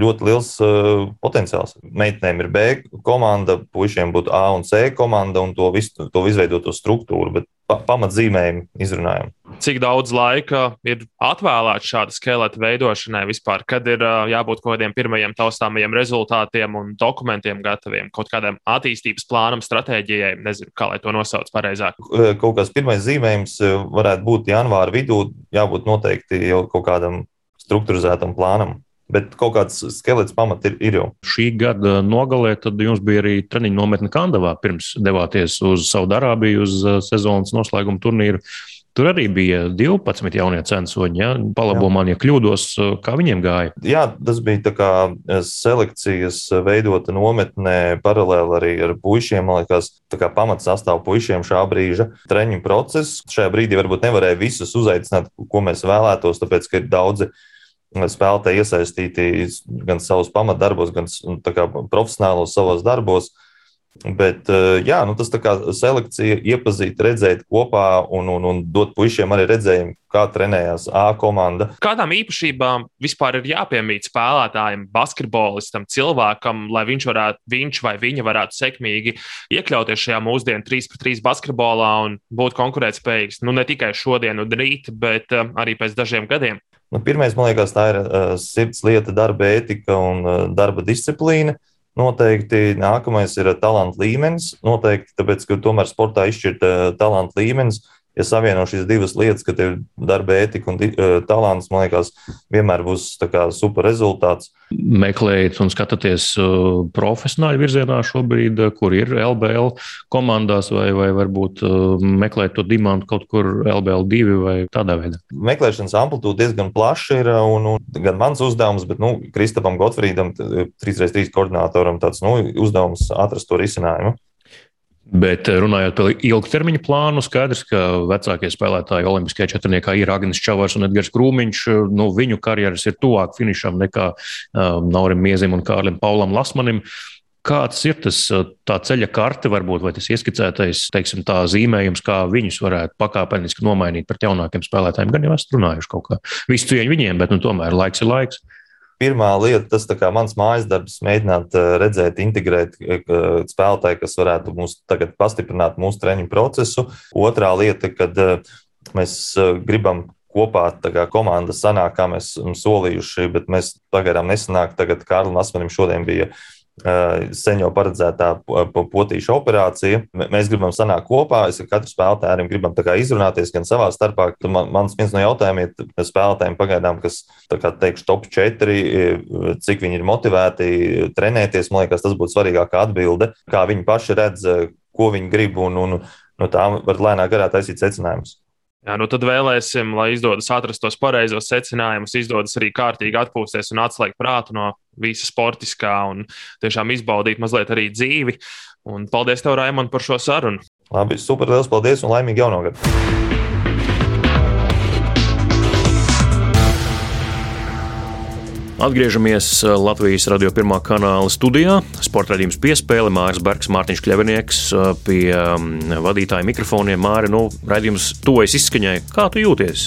ļoti liels uh, potenciāls. Meitenēm ir B komanda, puišiem būtu A un C komanda un to visu to izveidoto struktūru, bet pa, pamatzīmējumi izrunājam. Cik daudz laika ir atvēlēts šāda skeleta veidošanai vispār, kad ir uh, jābūt kaut kādiem pirmajiem taustāmajiem rezultātiem un dokumentiem gataviem, kaut kādam attīstības plānam, stratēģijai, nezinu, kā lai to nosauc pareizāk. Kaut kāds pirmais zīmējums varētu būt janvāra vidū, jābūt noteikti jau kaut kādam struktūrizētam plānam. Bet kaut kāds skelets pamats ir, ir jau. Šī gada nogalē jums bija arī treniņu nometne Kandavā, pirms devāties uz Saudārābiju, uz uh, sezonas noslēguma turnīru. Tur arī bija 12 jaunie censoņi. Ja? Palabo man, ja kļūdos, kā viņiem gāja. Jā, tas bija tā kā selekcijas veidota nometnē paralēli arī ar puišiem. Man liekas, tā kā pamats sastāv puišiem šā brīža treniņu process. Šajā brīdī varbūt nevarēja visus uzaicināt, ko mēs vēlētos, tāpēc, ka ir daudzi spēlētāji iesaistīti gan savos pamatdarbos, gan profesionālos savos darbos. Bet eh, jā, nu tas kā selekcija, iepazīt, redzēt kopā un, un, un dot puišiem arī redzējumu, kā trenējās A komanda. Kādām īpašībām vispār ir jāpiemīt spēlētājiem, basketbolistam, cilvēkam, lai viņš, varētu, viņš vai viņa varētu sekmīgi iekļauties šajā mūsdienu 3-3 basketbolā un būt konkurētspējīgs nu, ne tikai šodien un rīt, bet uh, arī pēc dažiem gadiem? Nu, Pirmais, man liekas, tā ir uh, sirds lieta, darba ētika un uh, darba disciplīna. Uh, Noteikti nākamais ir talanta līmenis. Noteikti, tāpēc, ka tomēr sportā izšķirt talanta līmenis ja savieno šīs divas lietas, ka tev ir darba ētika un uh, talants, man liekas, vienmēr būs super rezultāts. Meklējiet un skatāties uh, profesionāļu virzienā šobrīd, kur ir LBL komandās, vai, vai varbūt meklēt to dimantu kaut kur LBL 2 vai tādā veidā. Meklēšanas amplitūda diezgan plaša ir, un, un gan mans uzdevums, bet nu, Kristapam Gotfrīdam, 3x3 koordinatoram, tāds nu, uzdevums atrast to risinājumu. Bet eh, runājot par ilgtermiņa plānu, skaidrs, ka vecākie spēlētāji Olimpiskajā četrniekā ir Agnēs Čavars un Edgars Krūmiņš. Nu, viņu karjeras ir tuvāk finišam nekā um, Naurim Miezim un Kārlim Paulam Lasmanim. Kāds ir tas ceļa karte, varbūt, vai tas ieskicētais teiksim, zīmējums, kā viņus varētu pakāpeniski nomainīt pret jaunākiem spēlētājiem? Gan jau esmu runājuši kaut kā. Visu cieņu viņiem, bet nu, tomēr laiks ir laiks pirmā lieta, tas ir mans mājas darbs, mēģināt eh, redzēt, integrēt eh, spēlētāju, kas varētu mums tagad pastiprināt mūsu treniņu procesu. Otrā lieta, kad eh, mēs gribam kopā kā komanda sanāk, kā mēs esam solījuši, bet mēs pagaidām nesanāk. Tagad Kārlim Asmanim šodien bija sen jau paredzētā potīša operācija. Mēs gribam sanākt kopā. Es ar katru spēlētāju gribam izrunāties gan savā starpā. Man, mans viens no jautājumiem ir spēlētājiem pagaidām, kas, kā teikšu, top 4, cik viņi ir motivēti trenēties. Man liekas, tas būtu svarīgākā atbilde, kā viņi paši redz, ko viņi grib, un, un no tā var lēnā garā taisīt secinājumus. Jā, nu tad vēlēsim, lai izdodas atrast tos pareizos secinājumus, izdodas arī kārtīgi atpūsties un atslēgt prātu no visa sportiskā un tiešām izbaudīt mazliet arī dzīvi. Un paldies tev, Raimond, par šo sarunu. Labi, super, liels paldies un laimīgi jauno gadu! Atgriežamies uh, Latvijas radio pirmā kanāla studijā. Sporta raidījums piespēle Māris Bergs, Mārtiņš Kļavinieks uh, pie um, vadītāja mikrofoniem. Māri, nu, raidījums tuvojas izskaņai. Kā tu jūties?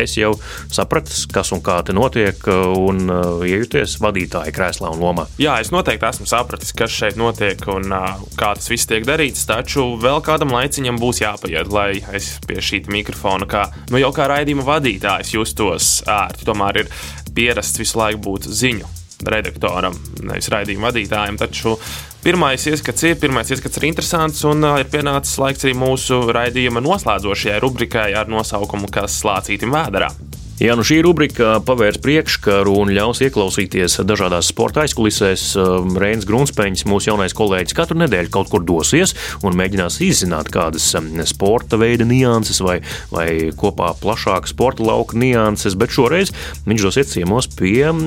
Es jau sapratu, kas un kā te notiek, uh, un iejūties vadītāja krēslā un lomā. Jā, es noteikti esmu sapratis, kas šeit notiek un kā tas viss tiek darīts, taču vēl kādam laiciņam būs jāpaiet, lai es pie šī mikrofona, kā, nu, jau kā raidījuma vadītājs, justos ērti. Tomēr ir pierasts visu laiku būt ziņu redaktoram, nevis raidījuma vadītājam. Taču pirmais ieskats ir, pirmais ieskats ir interesants, un uh, ir pienācis laiks arī mūsu raidījuma noslēdzošajai rubrikai ar nosaukumu Kas slācītim vēderā. Jā, nu šī rubrika pavērs priekškaru un ļaus ieklausīties dažādās sporta aizkulisēs. Um, Reinis Grunsteins, mūsu jaunais kolēģis, katru nedēļu kaut kur dosies un mēģinās izzināt kādas um, sporta veida nianses vai, vai kopā plašāka sporta lauka nianses, bet šoreiz viņš dosies ciemos pie um,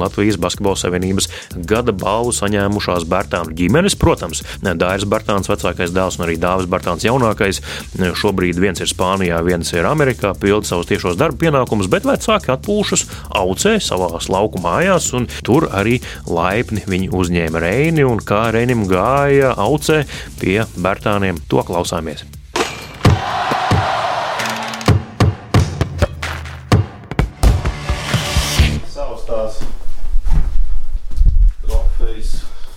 Latvijas Basketbola Savienības gada balvu saņēmušās Bērtānu ģimenes. Protams, Dairis Bērtāns, vecākais dēls un arī Dāvis Bērtāns jaunākais. Šobrīd viens ir Spānijā, viens ir Amerikā, pilda savus tiešos darba pienākumus brīnums, bet vecāki atpūšas aucē savās lauku mājās, un tur arī laipni viņi uzņēma Reini, un kā Reinim gāja aucē pie Bērtāniem, to klausāmies.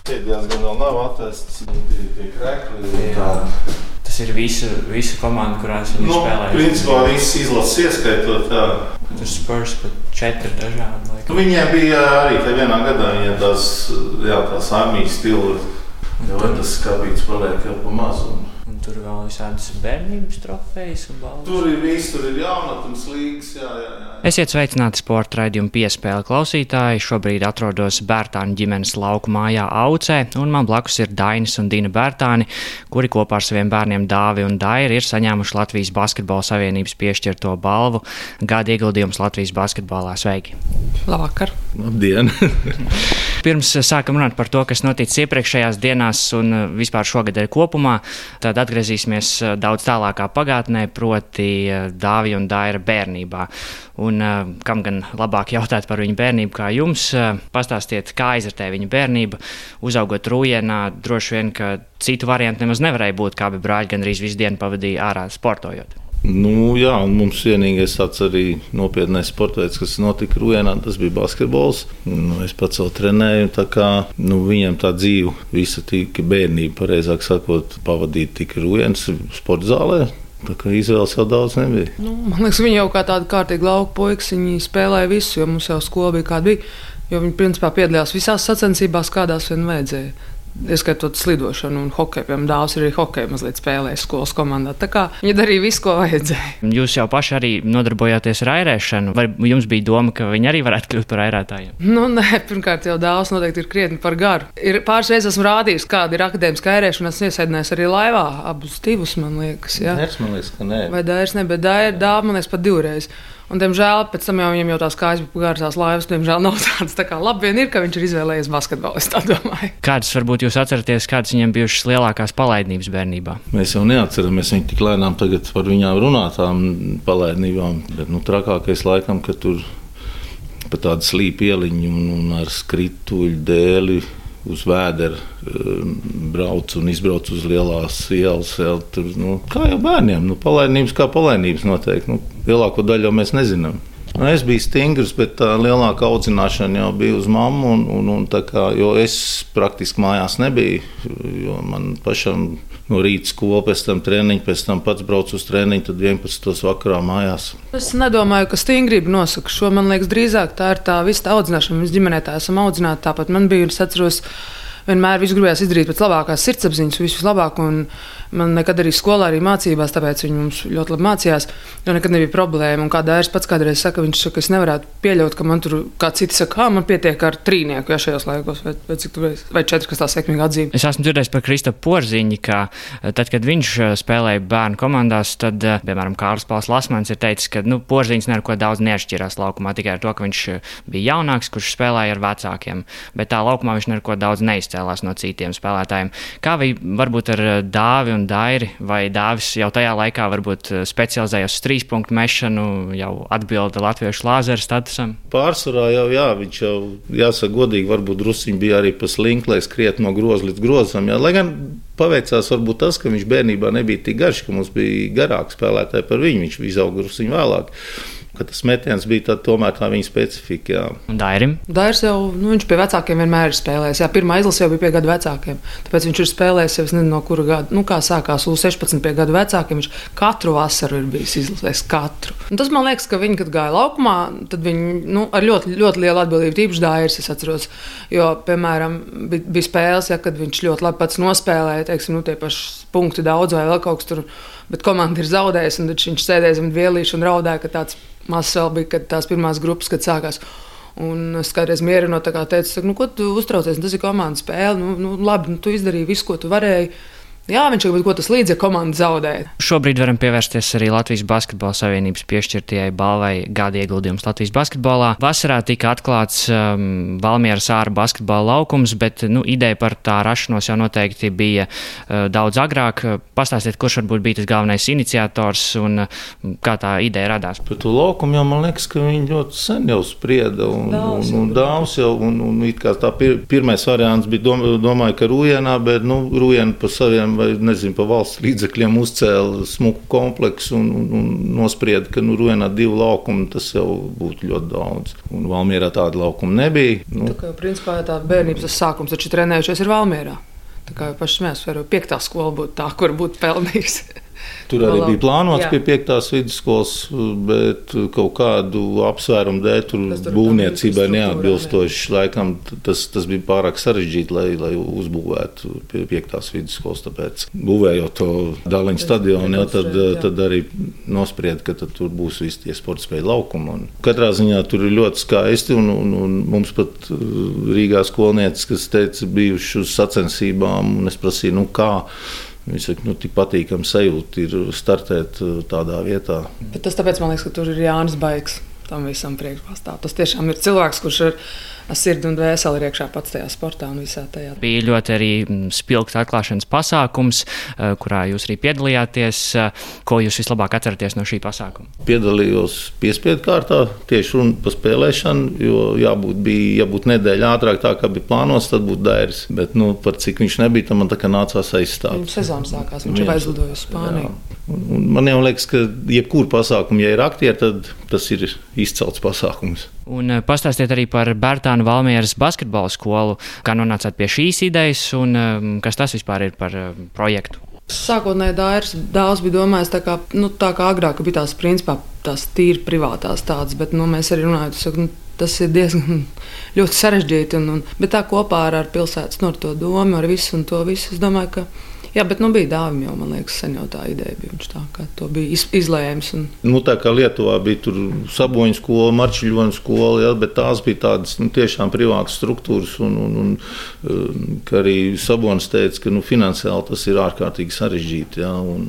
Pēdējās gan vēl nav atrasts, tie, tie krekli. Tas ir visu, visu komandu, kurās viņi nu, spēlē. Principā viss izlases ieskaitot. Jā. Tur spurs pat četri dažādi. Laikam. Nu, viņiem bija arī tajā vienā gadā, ja tās, jā, tās armijas stila, jo tas skābīts paliek jau pa mazu. Tur vēl visādas bērnības trofejas un balvas. Tur ir viss, tur ir jaunatnes līgas. Jā, jā, jā. Esiet sveicināti sporta raidījuma piespēle klausītāji. Šobrīd atrodos Bērtāņu ģimenes lauku mājā Aucē, un man blakus ir Dainis un Dina Bērtāni, kuri kopā ar saviem bērniem Dāvi un Dairi ir saņēmuši Latvijas Basketbola Savienības piešķirto balvu gada ieguldījums Latvijas basketbolā. Sveiki! Labvakar! Labdien! Pirms sākam runāt par to, kas noticis iepriekšējās dienās un vispār šogad arī kopumā, tad atgriezīsimies daudz tālākā pagātnē, proti Dāvija un Daira bērnībā. Un, kam gan labāk jautāt par viņu bērnību, kā jums? Pastāstiet, kā aizritēja viņa bērnība, uzaugot Rūjienā. Droši vien, ka citu variantu nemaz nevarēja būt, kā bija brāļi, gan arī visu dienu pavadīja ārā sportojot. Nu, jā, mums vienīgais tāds arī nopietnais sports veids, kas notika Rūjēnā, tas bija basketbols. Nu, es pats vēl trenēju, tā kā nu, viņam tā dzīve, visa tika bērnība, pareizāk sakot, pavadīta tikai Rūjēnas sporta zālē. Tā kā izvēles jau daudz nebija. Nu, man liekas, viņi jau kā tādi kārtīgi lauka puikas, viņi spēlēja visu, jo mums jau skola bija kāda bija. Jo viņi principā piedalījās visās sacensībās, kādās vien vajadzēja. Ieskaitot slidošanu un hokeju. Piemēram, dāvāts arī hokeju mazliet spēlējis skolas komandā. Tā kā viņi darīja visu, ko vajadzēja. Jūs jau paši arī nodarbojāties ar airēšanu. Vai jums bija doma, ka viņi arī varētu kļūt par airētājiem? Nu, nē, pirmkārt, jau dāvāts noteikti ir krietni par garu. Ir pāris reizes esmu rādījis, kāda ir akadēmiskā airēšana. Es iesēdinājos arī laivā, abus divus, man liekas. Ja? Nē, man liekas, ka nē. Vai dāvāts, ne, bet dāvāts, man liekas, pat divreiz. Un, diemžēl, pēc tam jau viņam jau tās kājas bija tās laivas. Diemžēl nav tādas. Tā kā labi vien ir, ka viņš ir izvēlējies basketbolu. Es tā domāju. Kādas varbūt jūs atceraties, kādas viņam bijušas lielākās palaidnības bērnībā? Mēs jau neatceramies viņu tik lēnām tagad par viņām runātām palaidnībām. Bet nu, trakākais laikam, ka tur pa tādu slīpu ieliņu un, un ar skrituļu dēli uz vēdera brauc un izbrauc uz lielās ielas. Tur, nu, kā jau bērniem, nu, palaidnības kā palaidnības noteikti. Nu, lielāko daļu jau mēs nezinām. Nu, es biju stingrs, bet tā lielākā audzināšana jau bija uz mammu. Un, un, un kā, es praktiski mājās nebiju, jo man pašam no rīta skola, pēc tam treniņš, pēc tam pats braucu uz treniņu, tad 11. vakarā mājās. Es nedomāju, ka stingrība nosaka šo. Man liekas, drīzāk tā ir tā visa audzināšana. Mēs ģimenē tā esam audzināti. Tāpat man bija, es atceros, vienmēr visu gribējās izdarīt pēc labākās sirdsapziņas, visu labāko. Man nekad arī skolā, arī mācībās, tāpēc viņi mums ļoti labi mācījās. Jo nekad nebija problēma. Un kā dārsts pats kādreiz saka, viņš saka, es nevarētu pieļaut, ka man tur kā citi saka, ah, man pietiek ar trīnieku ja, šajos laikos, vai, vai tur vai četri, kas tā sekmīgi atzīmē. Es esmu dzirdējis par Kristofu Porziņu, ka tad, kad viņš spēlēja bērnu komandās, tad, piemēram, Kārlis Pāls Lasmans ir teicis, ka nu, Porziņš neko daudz neatšķirās laukumā, tikai ar to, ka viņš bija jaunāks, kurš spēlēja ar vecākiem. Bet tā laukumā viņš neko daudz neizcēlās no citiem spēlētājiem. Kā bija varbūt ar dāvi un Dairi vai Dāvis jau tajā laikā varbūt specializējās uz trīs punktu mešanu, jau atbilda latviešu lāzeru statusam? Pārsvarā jau, jā, viņš jau, jāsaka, godīgi, varbūt druskuļi bija arī pa slinku, lai skriet no groza līdz grozam. Jā. Lai gan paveicās varbūt tas, ka viņš bērnībā nebija tik garš, ka mums bija garāki spēlētāji par viņu, viņš izaugusi druskuļi vēlāk ka tas metiens bija tā, tomēr tā viņa specifika. Dairim? Dairis jau, nu, viņš pie vecākiem vienmēr ir spēlējis. Jā, pirmā izlase jau bija pie gadu vecākiem. Tāpēc viņš ir spēlējis jau, nezinu, no kura gada, nu, kā sākās U16 pie gadu vecākiem. Viņš katru vasaru ir bijis izlasējis, katru. Un tas man liekas, ka viņi, kad gāja laukumā, tad viņi nu, ar ļoti, ļoti lielu atbildību, tīpaši Dairis, es atceros. Jo, piemēram, bija, bija spēles, ja, kad viņš ļoti labi pats nospēlēja, teiksim, nu, tie paši punkti daudz vai vēl kaut kas tur, bet komanda ir zaudējusi, un viņš sēdēja zem vielīša un raudāja, ka tāds Mazs vēl bija, kad tās pirmās grupas, sākās. Un es kādreiz mierinot, teicu, nu, ko tu uztraucies, tas ir komandas spēle. Nu, nu, labi, nu, tu izdarīji visu, ko tu varēji. Jā, viņš ir kaut kas līdzīgs, ja komanda zaudēja. Šobrīd varam pievērsties arī Latvijas Basketbola Savienības piešķirtajai balvai gada ieguldījums Latvijas basketbolā. Vasarā tika atklāts um, Valmieras ārā basketbola laukums, bet nu, ideja par tā rašanos jau noteikti bija uh, daudz agrāk. Pastāstiet, kurš varbūt bija tas galvenais iniciators un uh, kā tā ideja radās. Par to laukumu jau man liekas, ka viņi ļoti sen jau sprieda un, Dāvs un, un dāvs jau, un, un it kā tā pir, pirmais variants bija, dom, domāju, ka Rūjienā, bet, nu, Rūjiena pa saviem vai nezinu, pa valsts līdzekļiem uzcēla smuku kompleksu un, un, un nosprieda, ka nu, Ruenā divu laukumu tas jau būtu ļoti daudz. Un Valmierā tāda laukuma nebija. Nu, Tā kā principā tā bērnības sākums taču trenējušies ir Valmierā. Tā kā pašs mēs varam piektā skola būt tā, kur būtu pelnījusi. Tur arī bija plānots pie piektās vidusskolas, bet kaut kādu apsvērumu dēļ tur, tur būvniecībai neatbilstoši. Laikam tas, tas bija pārāk sarežģīti, lai, lai uzbūvētu pie piektās vidusskolas. Tāpēc būvējot to dāliņu stadionu, jau tad, tad arī nosprieda, ka tur būs visi tie sporta spēļu laukumi. Un katrā ziņā tur ir ļoti skaisti, un, un, un mums pat uh, Rīgā skolnieces, kas teica, bijuši uz sacensībām, un es prasīju, nu kā. Viņi saka, nu, tik patīkami sajūta ir startēt uh, tādā vietā. Bet tas tāpēc man liekas, ka tur ir Jānis Baigs tam visam priekšpastāv. Tas tiešām ir cilvēks, kurš ir sirdi un dvēseli ir iekšā pats tajā sportā un visā tajā. Bija ļoti arī mm, spilgts atklāšanas pasākums, eh, kurā jūs arī piedalījāties. Eh, ko jūs vislabāk atceraties no šī pasākuma? Piedalījos piespiedu kārtā, tieši runa par spēlēšanu, jo jābūt, bija, jābūt nedēļa ātrāk, tā kā bija plānots, tad būtu dairis. Bet nu, par cik viņš nebija, tam man tā kā nācās aizstāt. Viņam sezona sākās, viņš jau aizlidoja uz Spāniju. Jā. Un man jau liekas, ka jebkurā pasākumā, ja ir aktieri, tad tas ir izcelts pasākums. Un eh, pastāstiet arī par Bērtānu Valmieras basketbola skolu. Kā nonācāt pie šīs idejas un eh, kas tas vispār ir par eh, projektu? Sākotnēji dārs daudz bija domājis tā kā, nu, tā kā agrāk bija tās principā tās tīri privātās tādas, bet nu, mēs arī runājam, tas, nu, tas ir diezgan ļoti sarežģīti. Un, un, bet tā kopā ar, ar pilsētas no to domu, ar visu un to visu, es domāju, ka Jā, bet nu, bija dāvana jau, man liekas, sen jau tā ideja bija. Viņš tā kā to bija iz, izlēms. Un... Nu, tā kā Lietuvā bija saboņu skola, marčiļoņu skola, jā, bet tās bija tādas nu, tiešām privātas struktūras. Un, un, un, um, arī Sabonis teica, ka nu, finansiāli tas ir ārkārtīgi sarežģīti. Jā, un,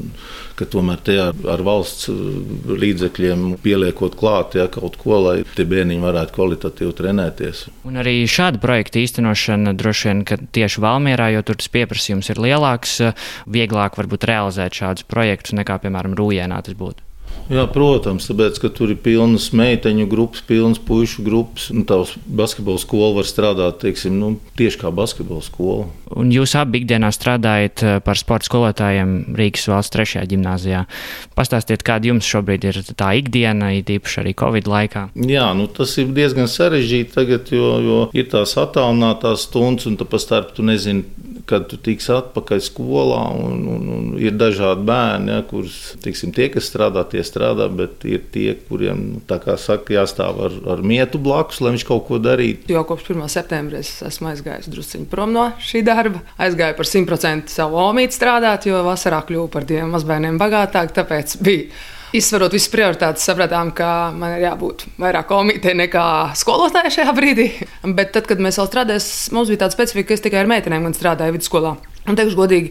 ka tomēr tajā ar valsts uh, līdzekļiem pieliekot klāt ja, kaut ko, lai tie bērniņi varētu kvalitatīvi trenēties. Un arī šāda projekta īstenošana droši vien, ka tieši Valmierā, jo tur tas pieprasījums ir lielāks, vieglāk varbūt realizēt šādus projektus nekā, piemēram, Rūjēnā tas būtu. Jā, protams, tāpēc, ka tur ir pilnas meiteņu grupas, pilnas pušu grupas. Tavs basketbola skola var strādāt teiksim, nu, tieši kā basketbola skola. Un jūs abi ikdienā strādājat eh, par sporta skolotājiem Rīgas valsts trešajā gimnājā. Pastāstiet, kāda jums šobrīd ir tā ikdiena, īpaši arī Covid laikā? Jā, nu, tas ir diezgan sarežģīti tagad, jo, jo ir tās attālinātās stundas, un pa starp tu nezini, kad tu tiks atpakaļ skolā. Un, un, un ir dažādi bērni, ja, kurus tiksim, tie, kas strādā, tie strādā, bet ir tie, kuriem nu, saka, jāstāv ar, ar mietu blakus, lai viņš kaut ko darītu. Jau kopš 1. septembra es esmu aizgājis druskuļi prom no šī darba. Aizgāju par 100% savu omīti strādāt, jo vasarā kļuvu par diviem mazbērniem bagātāk. Tāpēc bija Izsverot visas prioritātes, sapratām, ka man ir jābūt vairāk komītē nekā skolotājai šajā brīdī. Bet tad, kad mēs vēl strādājām, mums bija tāda specifika, ka es tikai ar meitenēm strādāju vidusskolā. Un teikšu godīgi,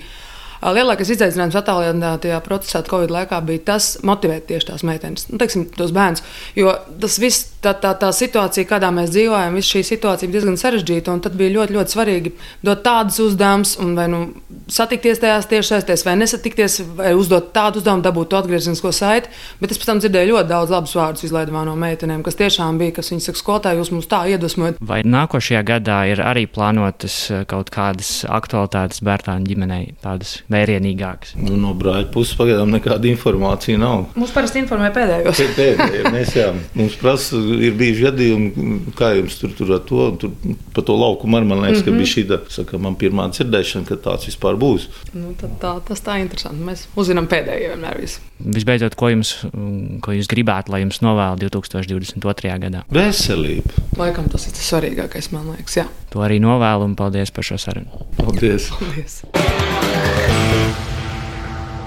Lielākais izaicinājums attālinātajā procesā Covid laikā bija tas, motivēt tieši tās meitenes, nu, teiksim, tos bērnus. Jo tas viss, tā, tā, tā situācija, kādā mēs dzīvojam, visa šī situācija bija diezgan sarežģīta. Tad bija ļoti, ļoti svarīgi dot tādus uzdevumus, vai nu satikties tajās tiešsaistēs, vai nesatikties, vai uzdot tādu uzdevumu, dabūt to atgriezenisko saiti. Bet es pēc tam dzirdēju ļoti daudz labus vārdus izlaidumā no meitenēm, kas tiešām bija, kas viņas saka, skolotāji, jūs mums tā iedvesmojat. Vai nākošajā gadā ir arī plānotas kaut kādas aktualitātes bērnu ģimenei? Tādas vērienīgāks. Nu, no brāļa puses pagaidām nekāda informācija nav. Mums parasti informē pēdējos. Pēdējie, mēs, jā, mums prasa, ir bijuši gadījumi, kā jums tur, tur ar to, tur pa to laukumu arī man liekas, mm -hmm. ka bija šī, saka, man pirmā dzirdēšana, ka tāds vispār būs. Nu, tā, tas tā interesanti. Mēs uzzinām pēdējie vienmēr visu. Visbeidzot, ko, jums, ko jūs gribētu, lai jums novēl 2022. gadā? Veselība. Laikam tas ir tas svarīgākais, man liekas. Jā. To arī novēlu un paldies par šo sarunu. Paldies! paldies.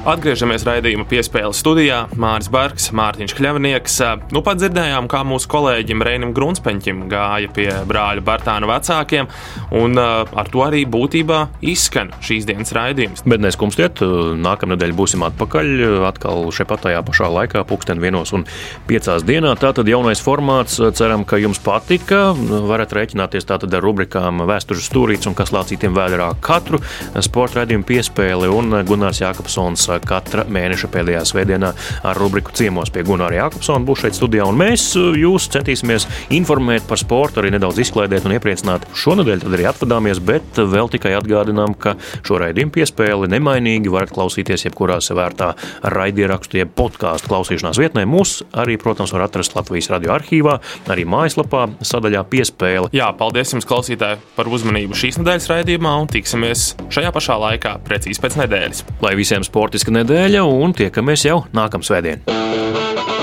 Atgriežamies raidījuma piespēles studijā. Mārcis Bergs, Mārtiņš Kļavnieks. Nu, pat dzirdējām, kā mūsu kolēģim Reinam Grunspeņķim gāja pie brāļa Bartāna vecākiem, un ar to arī būtībā izskan šīs dienas raidījums. Bet neskumstiet, nākamnedēļ būsim atpakaļ, atkal šeit pat tajā pašā laikā, pulksten vienos un piecās dienā. Tātad jaunais formāts, ceram, ka jums patika. Varat rēķināties tātad ar rubrikām Vēstures stūrīts un kas lācītiem vēderā katru sporta raidījumu piespēli un Gunārs Jākapsons katra mēneša pēdējā svētdienā ar rubriku ciemos pie Gunāra Jākopsona būs šeit studijā. Un mēs uh, jūs centīsimies informēt par sportu, arī nedaudz izklaidēt un iepriecināt. Šonadēļ arī atvadāmies, bet vēl tikai atgādinām, ka šo raidījumu piespēli nemainīgi varat klausīties jebkurā sevērtā raidierakstu, jeb podkāstu klausīšanās vietnē. Mūs arī, protams, var atrast Latvijas radio arhīvā, arī mājaslapā sadaļā piespēle. Jā, paldies jums, klausītāji, par uzmanību šīs nedēļas raidījumā un tiksimies šajā pašā laikā, precīzi pēc nedēļas. Lai visiem sportiski Lieliska nedēļa un tiekamies jau nākamā svētdiena!